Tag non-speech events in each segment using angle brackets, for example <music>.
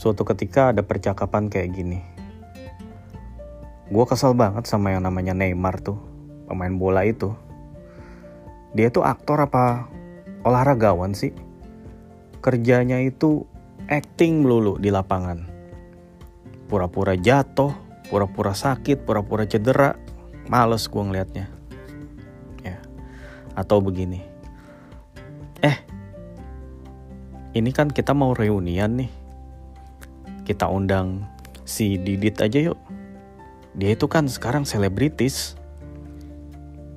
suatu ketika ada percakapan kayak gini. Gue kesel banget sama yang namanya Neymar tuh, pemain bola itu. Dia tuh aktor apa olahragawan sih? Kerjanya itu acting melulu di lapangan. Pura-pura jatuh, pura-pura sakit, pura-pura cedera. Males gue ngeliatnya. Ya. Atau begini. Eh, ini kan kita mau reunian nih. Kita undang si Didit aja yuk. Dia itu kan sekarang selebritis.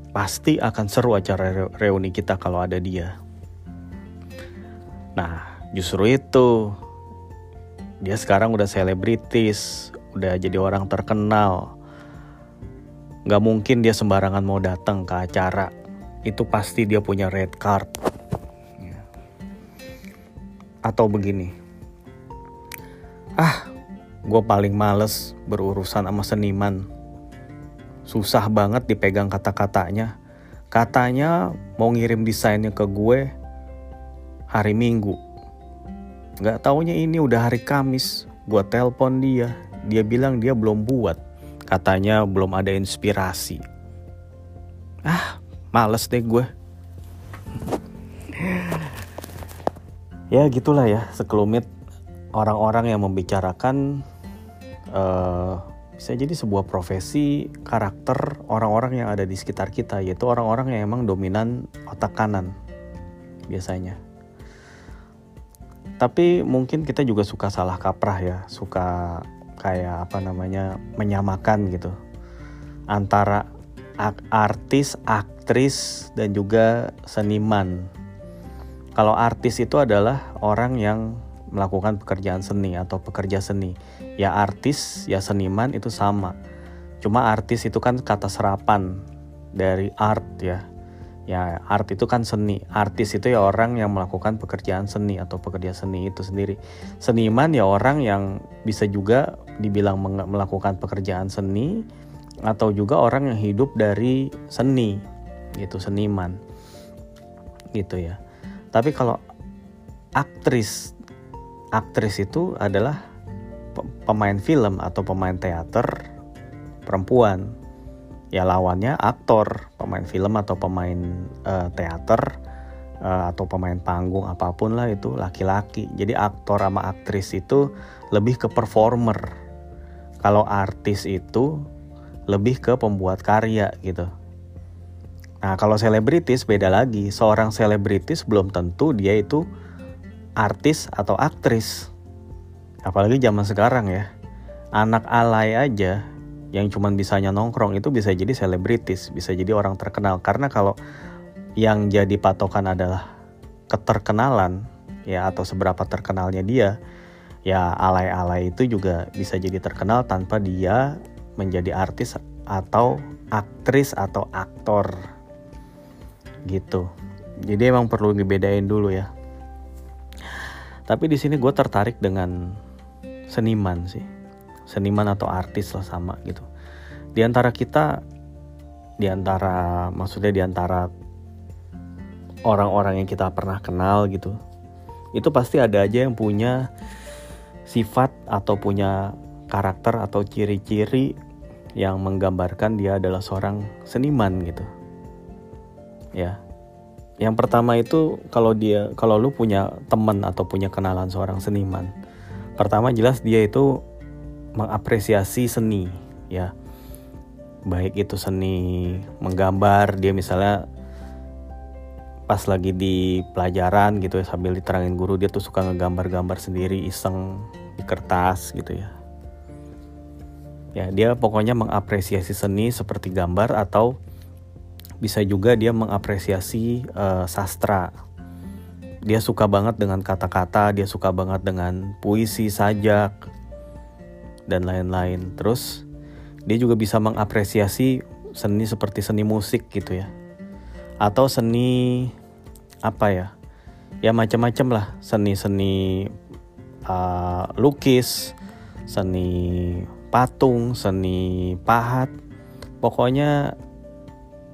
Pasti akan seru acara reuni kita kalau ada dia. Nah, justru itu. Dia sekarang udah selebritis, udah jadi orang terkenal. Gak mungkin dia sembarangan mau datang ke acara. Itu pasti dia punya red card atau begini ah gue paling males berurusan sama seniman. Susah banget dipegang kata-katanya. Katanya mau ngirim desainnya ke gue hari minggu. Gak taunya ini udah hari Kamis. Gue telpon dia. Dia bilang dia belum buat. Katanya belum ada inspirasi. Ah males deh gue. Ya gitulah ya sekelumit orang-orang yang membicarakan uh, bisa jadi sebuah profesi karakter orang-orang yang ada di sekitar kita yaitu orang-orang yang emang dominan otak kanan biasanya. Tapi mungkin kita juga suka salah kaprah ya suka kayak apa namanya menyamakan gitu antara artis aktris dan juga seniman. Kalau artis itu adalah orang yang melakukan pekerjaan seni atau pekerja seni. Ya artis, ya seniman itu sama. Cuma artis itu kan kata serapan dari art ya. Ya art itu kan seni. Artis itu ya orang yang melakukan pekerjaan seni atau pekerja seni itu sendiri. Seniman ya orang yang bisa juga dibilang melakukan pekerjaan seni atau juga orang yang hidup dari seni gitu seniman gitu ya tapi kalau aktris, aktris itu adalah pemain film atau pemain teater perempuan. Ya lawannya aktor, pemain film atau pemain uh, teater uh, atau pemain panggung apa pun lah itu laki-laki. Jadi aktor sama aktris itu lebih ke performer. Kalau artis itu lebih ke pembuat karya gitu. Nah, kalau selebritis beda lagi. Seorang selebritis belum tentu dia itu artis atau aktris. Apalagi zaman sekarang ya. Anak alay aja yang cuman bisanya nongkrong itu bisa jadi selebritis, bisa jadi orang terkenal. Karena kalau yang jadi patokan adalah keterkenalan ya atau seberapa terkenalnya dia, ya alay-alay itu juga bisa jadi terkenal tanpa dia menjadi artis atau aktris atau aktor gitu jadi emang perlu dibedain dulu ya tapi di sini gue tertarik dengan seniman sih. Seniman atau artis lah sama gitu. Di antara kita di antara maksudnya di antara orang-orang yang kita pernah kenal gitu itu pasti ada aja yang punya sifat atau punya karakter atau ciri-ciri yang menggambarkan dia adalah seorang seniman gitu. Ya yang pertama itu kalau dia kalau lu punya teman atau punya kenalan seorang seniman pertama jelas dia itu mengapresiasi seni ya. Baik itu seni menggambar dia misalnya pas lagi di pelajaran gitu ya sambil diterangin guru dia tuh suka ngegambar-gambar sendiri iseng di kertas gitu ya. Ya dia pokoknya mengapresiasi seni seperti gambar atau bisa juga dia mengapresiasi uh, sastra. Dia suka banget dengan kata-kata, dia suka banget dengan puisi, sajak, dan lain-lain. Terus dia juga bisa mengapresiasi seni seperti seni musik gitu ya. Atau seni apa ya? Ya macam-macam lah, seni-seni uh, lukis, seni patung, seni pahat. Pokoknya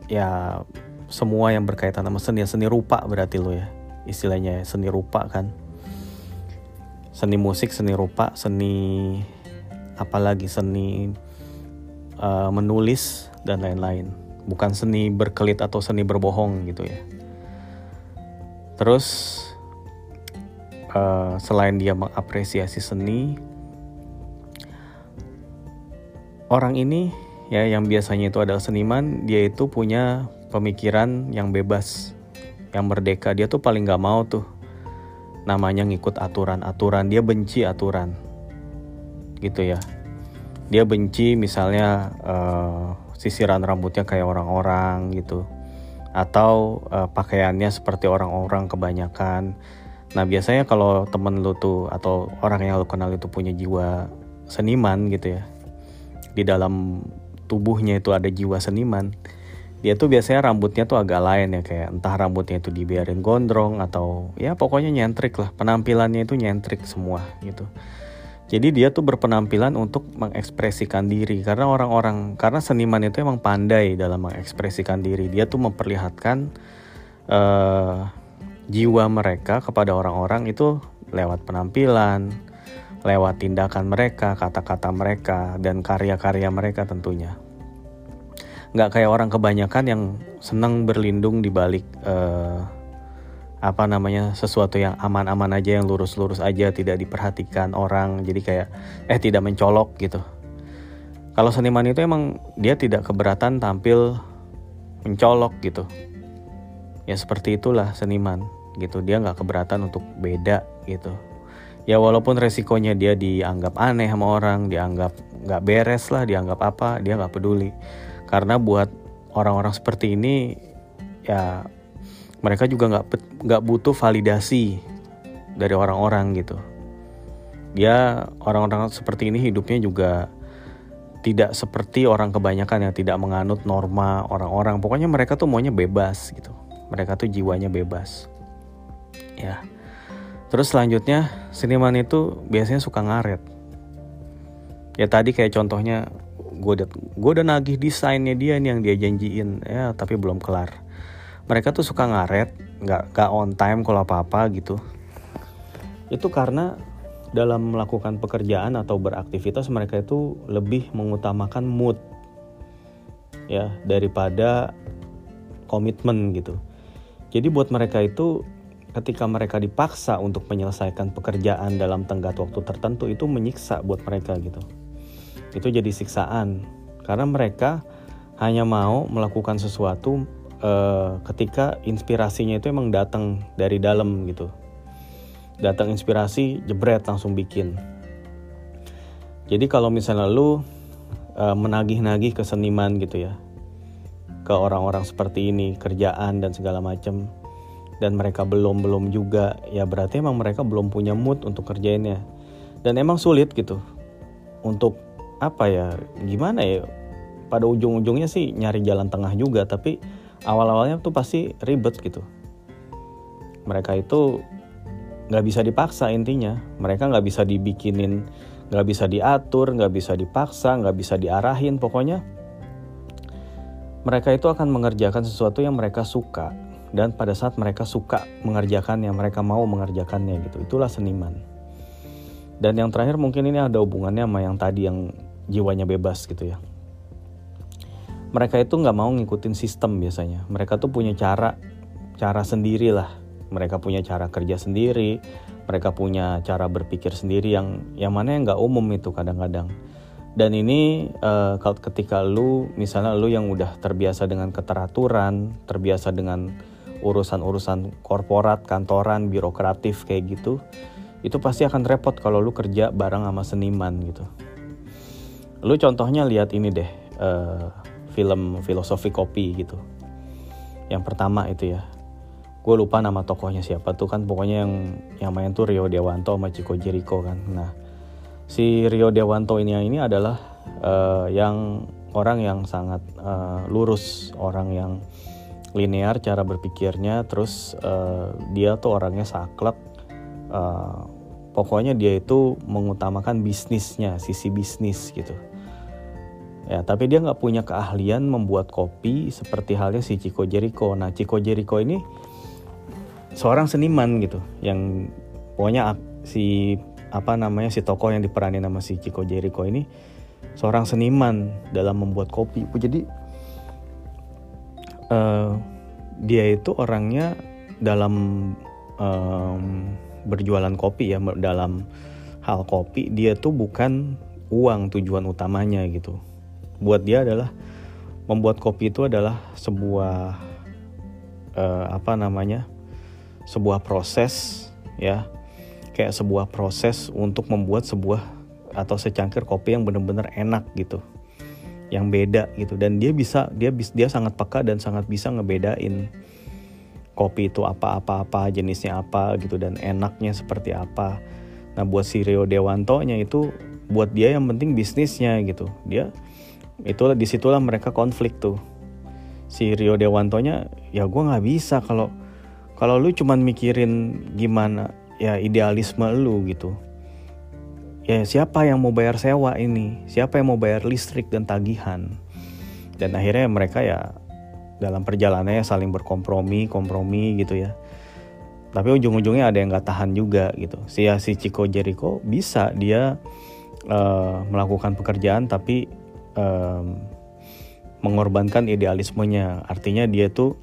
ya semua yang berkaitan sama seni seni rupa berarti lo ya. Istilahnya ya, seni rupa kan. Seni musik seni rupa seni apalagi seni uh, menulis dan lain-lain. Bukan seni berkelit atau seni berbohong gitu ya. Terus uh, selain dia mengapresiasi seni orang ini ya yang biasanya itu adalah seniman dia itu punya pemikiran yang bebas yang merdeka. Dia tuh paling gak mau tuh namanya ngikut aturan-aturan. Dia benci aturan gitu ya. Dia benci misalnya uh, sisiran rambutnya kayak orang-orang gitu atau uh, pakaiannya seperti orang-orang kebanyakan. Nah biasanya kalau temen lu tuh atau orang yang lu kenal itu punya jiwa seniman gitu ya di dalam tubuhnya itu ada jiwa seniman dia tuh biasanya rambutnya tuh agak lain ya kayak entah rambutnya itu dibiarin gondrong atau ya pokoknya nyentrik lah penampilannya itu nyentrik semua gitu. Jadi dia tuh berpenampilan untuk mengekspresikan diri karena orang-orang karena seniman itu emang pandai dalam mengekspresikan diri dia tuh memperlihatkan uh, jiwa mereka kepada orang-orang itu lewat penampilan lewat tindakan mereka, kata-kata mereka, dan karya-karya mereka tentunya. Nggak kayak orang kebanyakan yang senang berlindung di balik uh, apa namanya sesuatu yang aman-aman aja, yang lurus-lurus aja, tidak diperhatikan orang, jadi kayak eh tidak mencolok gitu. Kalau seniman itu emang dia tidak keberatan tampil mencolok gitu. Ya seperti itulah seniman gitu. Dia nggak keberatan untuk beda gitu ya walaupun resikonya dia dianggap aneh sama orang dianggap nggak beres lah dianggap apa dia nggak peduli. Karena buat orang-orang seperti ini ya mereka juga nggak nggak butuh validasi dari orang-orang gitu. Dia orang-orang seperti ini hidupnya juga tidak seperti orang kebanyakan yang tidak menganut norma orang-orang. Pokoknya mereka tuh maunya bebas gitu. Mereka tuh jiwanya bebas. Ya Terus selanjutnya seniman itu biasanya suka ngaret. Ya tadi kayak contohnya gue udah gue udah nagih desainnya dia nih yang dia janjiin ya tapi belum kelar. Mereka tuh suka ngaret, nggak nggak on time kalau apa apa gitu. Itu karena dalam melakukan pekerjaan atau beraktivitas mereka itu lebih mengutamakan mood ya daripada komitmen gitu. Jadi buat mereka itu ketika mereka dipaksa untuk menyelesaikan pekerjaan dalam tenggat waktu tertentu itu menyiksa buat mereka gitu. Itu jadi siksaan karena mereka hanya mau melakukan sesuatu uh, ketika inspirasinya itu emang datang dari dalam gitu. Datang inspirasi jebret langsung bikin. Jadi kalau misalnya lu uh, menagih-nagih ke seniman gitu ya, ke orang-orang seperti ini kerjaan dan segala macam dan mereka belum belum juga. Ya berarti emang mereka belum punya mood untuk kerjainnya. Dan emang sulit gitu. Untuk apa ya gimana ya pada ujung-ujungnya sih nyari jalan tengah juga. Tapi awal-awalnya tuh pasti ribet gitu. Mereka itu nggak bisa dipaksa intinya. Mereka nggak bisa dibikinin nggak bisa diatur nggak bisa dipaksa nggak bisa diarahin. Pokoknya mereka itu akan mengerjakan sesuatu yang mereka suka dan pada saat mereka suka mengerjakan yang mereka mau mengerjakannya gitu itulah seniman. Dan yang terakhir mungkin ini ada hubungannya sama yang tadi yang jiwanya bebas gitu ya. Mereka itu nggak mau ngikutin sistem biasanya. Mereka tuh punya cara cara sendiri lah. Mereka punya cara kerja sendiri mereka punya cara berpikir sendiri yang yang mana yang nggak umum itu kadang-kadang. Dan ini uh, ketika lu misalnya lu yang udah terbiasa dengan keteraturan terbiasa dengan urusan-urusan korporat, kantoran, birokratif kayak gitu, itu pasti akan repot kalau lu kerja bareng sama seniman gitu. Lu contohnya lihat ini deh, uh, film filosofi kopi gitu. Yang pertama itu ya, gue lupa nama tokohnya siapa tuh kan pokoknya yang yang main tuh Rio Dewanto sama Chico Jericho kan. Nah, si Rio Dewanto ini ini adalah uh, yang orang yang sangat uh, lurus, orang yang linear cara berpikirnya terus uh, dia tuh orangnya saklek uh, pokoknya dia itu mengutamakan bisnisnya sisi bisnis gitu. Ya tapi dia nggak punya keahlian membuat kopi seperti halnya si Chico Jericho. Nah Chico Jericho ini seorang seniman gitu yang pokoknya si apa namanya si tokoh yang diperani nama si Chico Jericho ini seorang seniman dalam membuat kopi. Jadi uh, dia itu orangnya dalam um, berjualan kopi ya dalam hal kopi dia tuh bukan uang tujuan utamanya gitu. Buat dia adalah membuat kopi itu adalah sebuah uh, apa namanya sebuah proses ya. Kayak sebuah proses untuk membuat sebuah atau secangkir kopi yang benar-benar enak gitu yang beda gitu. Dan dia bisa dia dia sangat peka dan sangat bisa ngebedain kopi itu apa-apa-apa jenisnya apa gitu dan enaknya seperti apa. Nah buat si Rio Dewanto nya itu buat dia yang penting bisnisnya gitu. Dia itulah di situlah mereka konflik tuh. Si Rio Dewantonya ya gue nggak bisa kalau kalau lu cuman mikirin gimana ya idealisme lu gitu ya siapa yang mau bayar sewa ini siapa yang mau bayar listrik dan tagihan dan akhirnya mereka ya dalam perjalanannya saling berkompromi kompromi gitu ya tapi ujung-ujungnya ada yang nggak tahan juga gitu si si Chico Jericho bisa dia uh, melakukan pekerjaan tapi um, mengorbankan idealismenya. Artinya dia tuh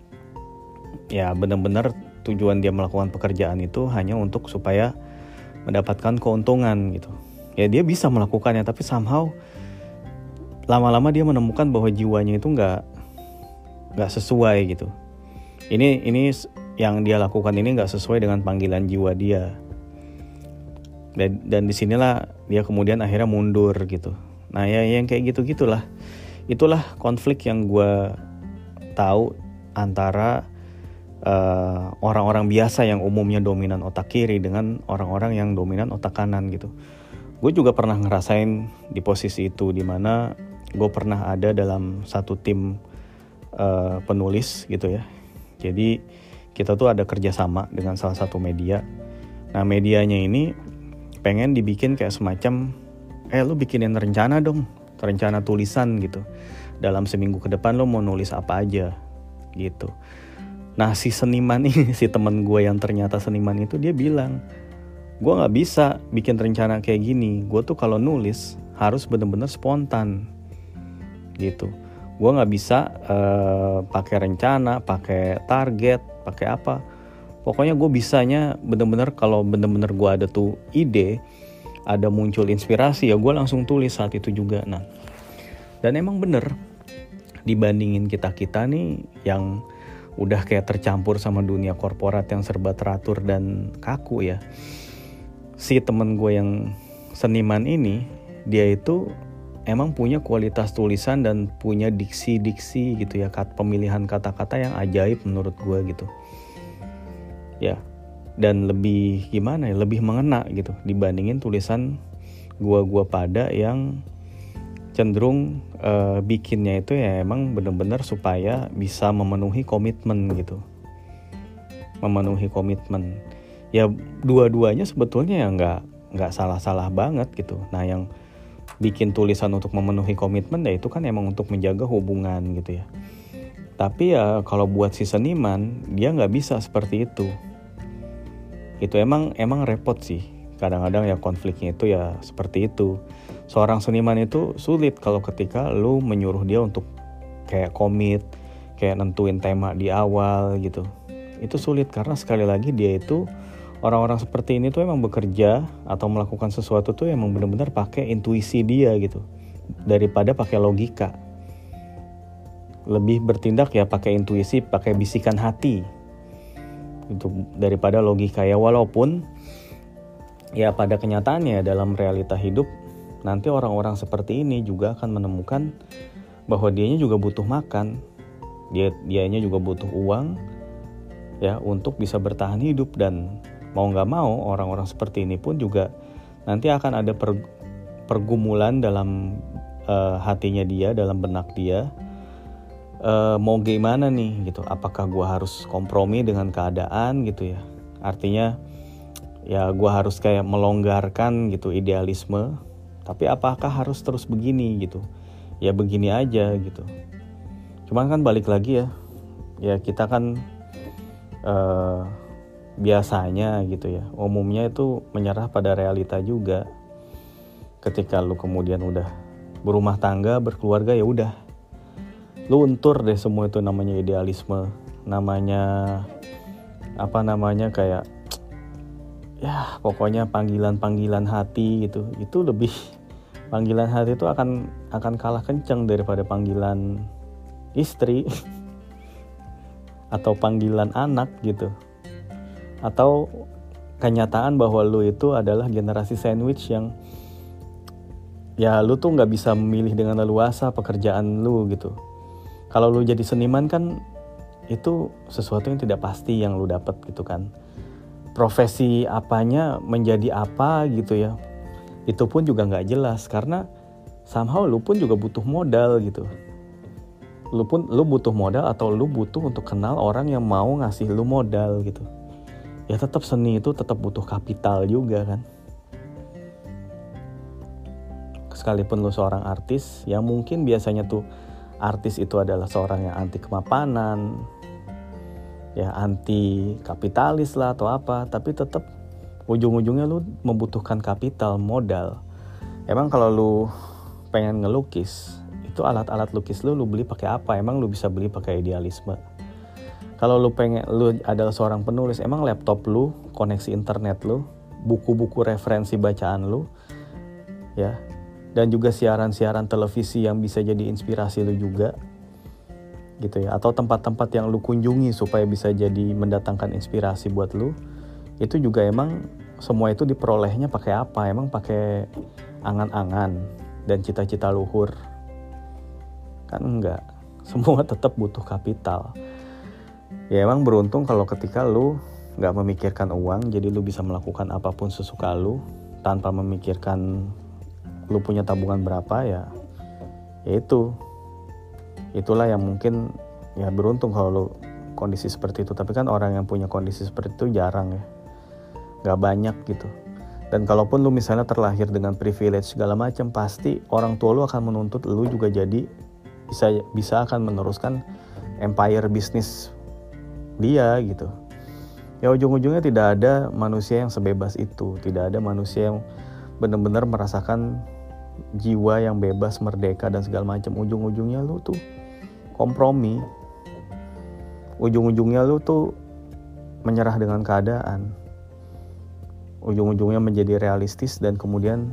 ya benar-benar tujuan dia melakukan pekerjaan itu hanya untuk supaya mendapatkan keuntungan gitu. Ya dia bisa melakukannya tapi somehow lama-lama dia menemukan bahwa jiwanya itu nggak nggak sesuai gitu. Ini ini yang dia lakukan ini nggak sesuai dengan panggilan jiwa dia. Dan dan di sinilah dia kemudian akhirnya mundur gitu Nah ya yang kayak gitu gitulah. Itulah konflik yang gue tahu antara uh, orang-orang biasa yang umumnya dominan otak kiri dengan orang-orang yang dominan otak kanan gitu. Gue juga pernah ngerasain di posisi itu di mana gue pernah ada dalam satu tim uh, penulis gitu ya. Jadi kita tuh ada kerjasama dengan salah satu media. Nah medianya ini pengen dibikin kayak semacam eh lu bikinin rencana dong rencana tulisan gitu dalam seminggu ke depan lo mau nulis apa aja gitu nah si seniman ini <laughs> si teman gue yang ternyata seniman itu dia bilang gue nggak bisa bikin rencana kayak gini. Gue tuh kalau nulis harus bener-bener spontan. Gitu. Gue nggak bisa uh, pakai rencana pakai target pakai apa. Pokoknya gue bisanya bener-bener kalau bener-bener gue ada tuh ide ada muncul inspirasi ya gue langsung tulis saat itu juga. Nah dan emang bener dibandingin kita kita nih yang udah kayak tercampur sama dunia korporat yang serba teratur dan kaku ya si temen gue yang seniman ini dia itu emang punya kualitas tulisan dan punya diksi-diksi gitu ya pemilihan kata-kata yang ajaib menurut gue gitu. Ya dan lebih gimana ya lebih mengena gitu dibandingin tulisan gua-gua pada yang cenderung uh, bikinnya itu ya emang bener-bener supaya bisa memenuhi komitmen gitu. Memenuhi komitmen ya dua-duanya sebetulnya ya nggak nggak salah-salah banget gitu. Nah yang bikin tulisan untuk memenuhi komitmen ya itu kan emang untuk menjaga hubungan gitu ya. Tapi ya kalau buat si seniman dia nggak bisa seperti itu. Itu emang emang repot sih. Kadang-kadang ya konfliknya itu ya seperti itu. Seorang seniman itu sulit kalau ketika lu menyuruh dia untuk kayak komit kayak nentuin tema di awal gitu. Itu sulit karena sekali lagi dia itu orang-orang seperti ini tuh emang bekerja atau melakukan sesuatu tuh emang benar-benar pakai intuisi dia gitu. Daripada pakai logika. Lebih bertindak ya pakai intuisi pakai bisikan hati. Itu daripada logika ya. Walaupun ya pada kenyataannya dalam realita hidup nanti orang-orang seperti ini juga akan menemukan bahwa dianya juga butuh makan. Dia dianya juga butuh uang ya untuk bisa bertahan hidup dan mau nggak mau orang-orang seperti ini pun juga nanti akan ada per, pergumulan dalam uh, hatinya dia dalam benak dia. Uh, mau gimana nih gitu. Apakah gue harus kompromi dengan keadaan gitu ya. Artinya ya gue harus kayak melonggarkan gitu idealisme. Tapi apakah harus terus begini gitu? Ya begini aja gitu. Cuman kan balik lagi ya. Ya kita kan uh, biasanya gitu ya. Umumnya itu menyerah pada realita juga. Ketika lu kemudian udah berumah tangga berkeluarga ya udah. Luntur deh semua itu namanya idealisme namanya apa namanya kayak ya pokoknya panggilan-panggilan hati gitu. Itu lebih panggilan hati itu akan akan kalah kencang daripada panggilan istri <laughs> atau panggilan anak gitu atau kenyataan bahwa lu itu adalah generasi sandwich yang ya lu tuh nggak bisa memilih dengan leluasa pekerjaan lu gitu. Kalau lu jadi seniman kan itu sesuatu yang tidak pasti yang lu dapat gitu kan. Profesi apanya menjadi apa gitu ya. Itu pun juga nggak jelas karena somehow lu pun juga butuh modal gitu. Lu pun lu butuh modal atau lu butuh untuk kenal orang yang mau ngasih lu modal gitu ya tetap seni itu tetap butuh kapital juga kan. Sekalipun lu seorang artis yang mungkin biasanya tuh artis itu adalah seorang yang anti kemapanan ya anti kapitalis lah atau apa tapi tetap ujung-ujungnya lu membutuhkan kapital modal. Emang kalau lu pengen ngelukis itu alat-alat lukis lu lu beli pakai apa? Emang lu bisa beli pakai idealisme kalau lu pengen lu adalah seorang penulis emang laptop lu koneksi internet lu buku-buku referensi bacaan lu ya dan juga siaran-siaran televisi yang bisa jadi inspirasi lu juga gitu ya atau tempat-tempat yang lu kunjungi supaya bisa jadi mendatangkan inspirasi buat lu itu juga emang semua itu diperolehnya pakai apa? Emang pakai angan-angan dan cita-cita luhur? Kan enggak. Semua tetap butuh kapital ya emang beruntung kalau ketika lu nggak memikirkan uang jadi lu bisa melakukan apa pun sesuka lu tanpa memikirkan lu punya tabungan berapa ya ya itu. Itulah yang mungkin ya beruntung kalau lo kondisi seperti itu. Tapi kan orang yang punya kondisi seperti itu jarang ya. Nggak banyak gitu. Dan kalaupun lu misalnya terlahir dengan privilege segala macam pasti orang tua lu akan menuntut lu juga jadi bisa bisa akan meneruskan empire bisnis dia gitu. Ya ujung-ujungnya tidak ada manusia yang sebebas itu. Tidak ada manusia yang benar-benar merasakan jiwa yang bebas merdeka dan segala macam. Ujung-ujungnya lu tuh kompromi. Ujung-ujungnya lu tuh menyerah dengan keadaan. Ujung-ujungnya menjadi realistis dan kemudian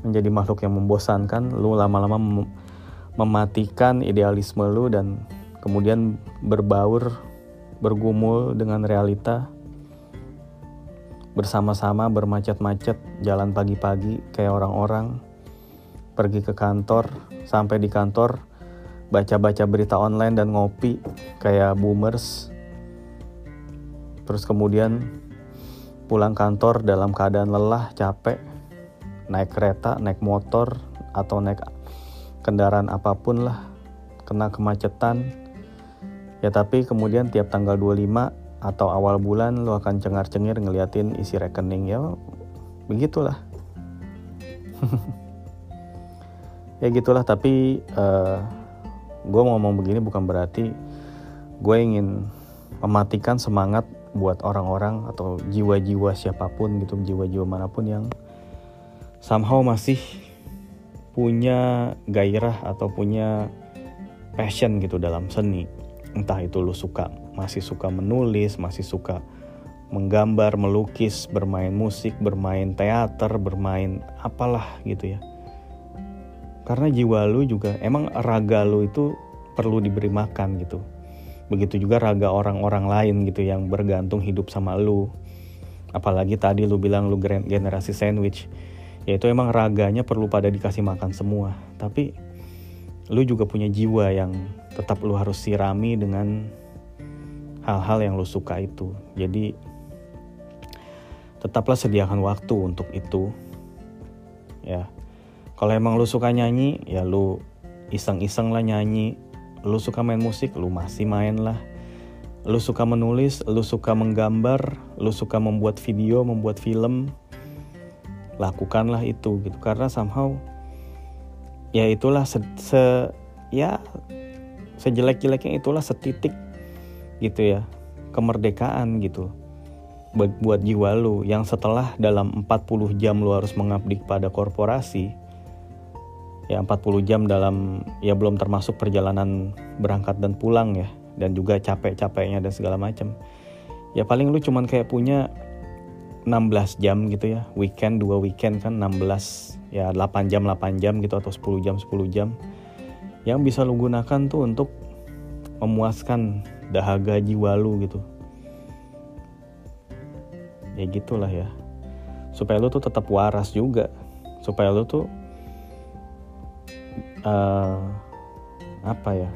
menjadi makhluk yang membosankan. Lu lama-lama mem mematikan idealisme lu dan kemudian berbaur bergumul dengan realita bersama-sama bermacet-macet jalan pagi-pagi kayak orang-orang pergi ke kantor sampai di kantor baca-baca berita online dan ngopi kayak boomers. Terus kemudian pulang kantor dalam keadaan lelah capek naik kereta naik motor atau naik kendaraan apa pun lah kena kemacetan ya tapi kemudian tiap tanggal 25 atau awal bulan lo akan cengar-cengir ngeliatin isi rekening ya. Begitulah. <laughs> Ya gitulah. Tapi uh, gue ngomong begini bukan berarti gue ingin mematikan semangat buat orang-orang atau jiwa-jiwa siapa pun gitu jiwa-jiwa mana pun yang somehow masih punya gairah atau punya passion gitu dalam seni entah itu lu suka masih suka menulis masih suka menggambar melukis bermain musik bermain teater bermain apalah gitu ya. Karena jiwa lu juga emang raga lu itu perlu diberi makan gitu. Begitu juga raga orang-orang lain gitu yang bergantung hidup sama lu. Apalagi tadi lu bilang lu generasi sandwich. Ya itu emang raganya perlu pada dikasih makan semua. Tapi lu juga punya jiwa yang tetap lu harus sirami dengan hal-hal yang lu suka itu. Jadi tetaplah sediakan waktu untuk itu ya. Kalau emang lu suka nyanyi ya lu iseng-iseng lah nyanyi. Lu suka main musik lu masih main lah. Lu suka menulis lu suka menggambar lu suka membuat video membuat film lakukanlah itu gitu. Karena somehow ya itulah se, se ya sejelek-jeleknya itulah setitik gitu ya kemerdekaan gitu buat jiwa lu yang setelah dalam 40 jam lu harus mengabdi pada korporasi ya 40 jam dalam ya belum termasuk perjalanan berangkat dan pulang ya dan juga capek-capeknya dan segala macam. Ya paling lu cuman kayak punya 16 jam gitu ya. Weekend dua weekend kan 16 ya 8 jam 8 jam gitu atau 10 jam 10 jam. Yang bisa lu gunakan tuh untuk memuaskan dahaga jiwa lu gitu. Ya gitulah ya. Supaya lu tuh tetap waras juga. Supaya lu tuh uh, apa ya?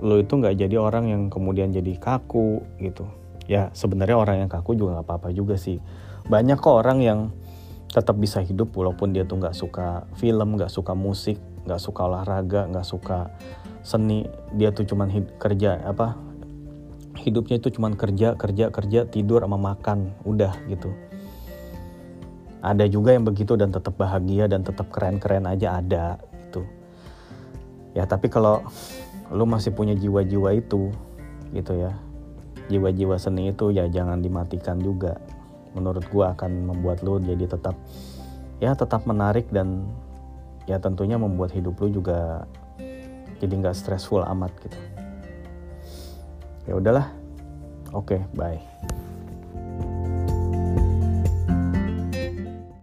Lu itu nggak jadi orang yang kemudian jadi kaku gitu ya sebenarnya orang yang kaku juga nggak apa-apa juga sih. Banyak kok orang yang tetap bisa hidup walaupun dia tuh nggak suka film nggak suka musik nggak suka olahraga nggak suka seni. Dia tuh cuman kerja apa hidupnya itu cuman kerja kerja kerja tidur sama makan udah gitu. Ada juga yang begitu dan tetap bahagia dan tetap keren-keren aja ada gitu. Ya tapi kalau lu masih punya jiwa-jiwa itu gitu ya jiwa-jiwa seni itu ya jangan dimatikan juga. Menurut gua akan membuat lu jadi tetap ya tetap menarik dan ya tentunya membuat hidup lu juga jadi nggak stressful amat gitu. Ya udahlah. Oke okay, bye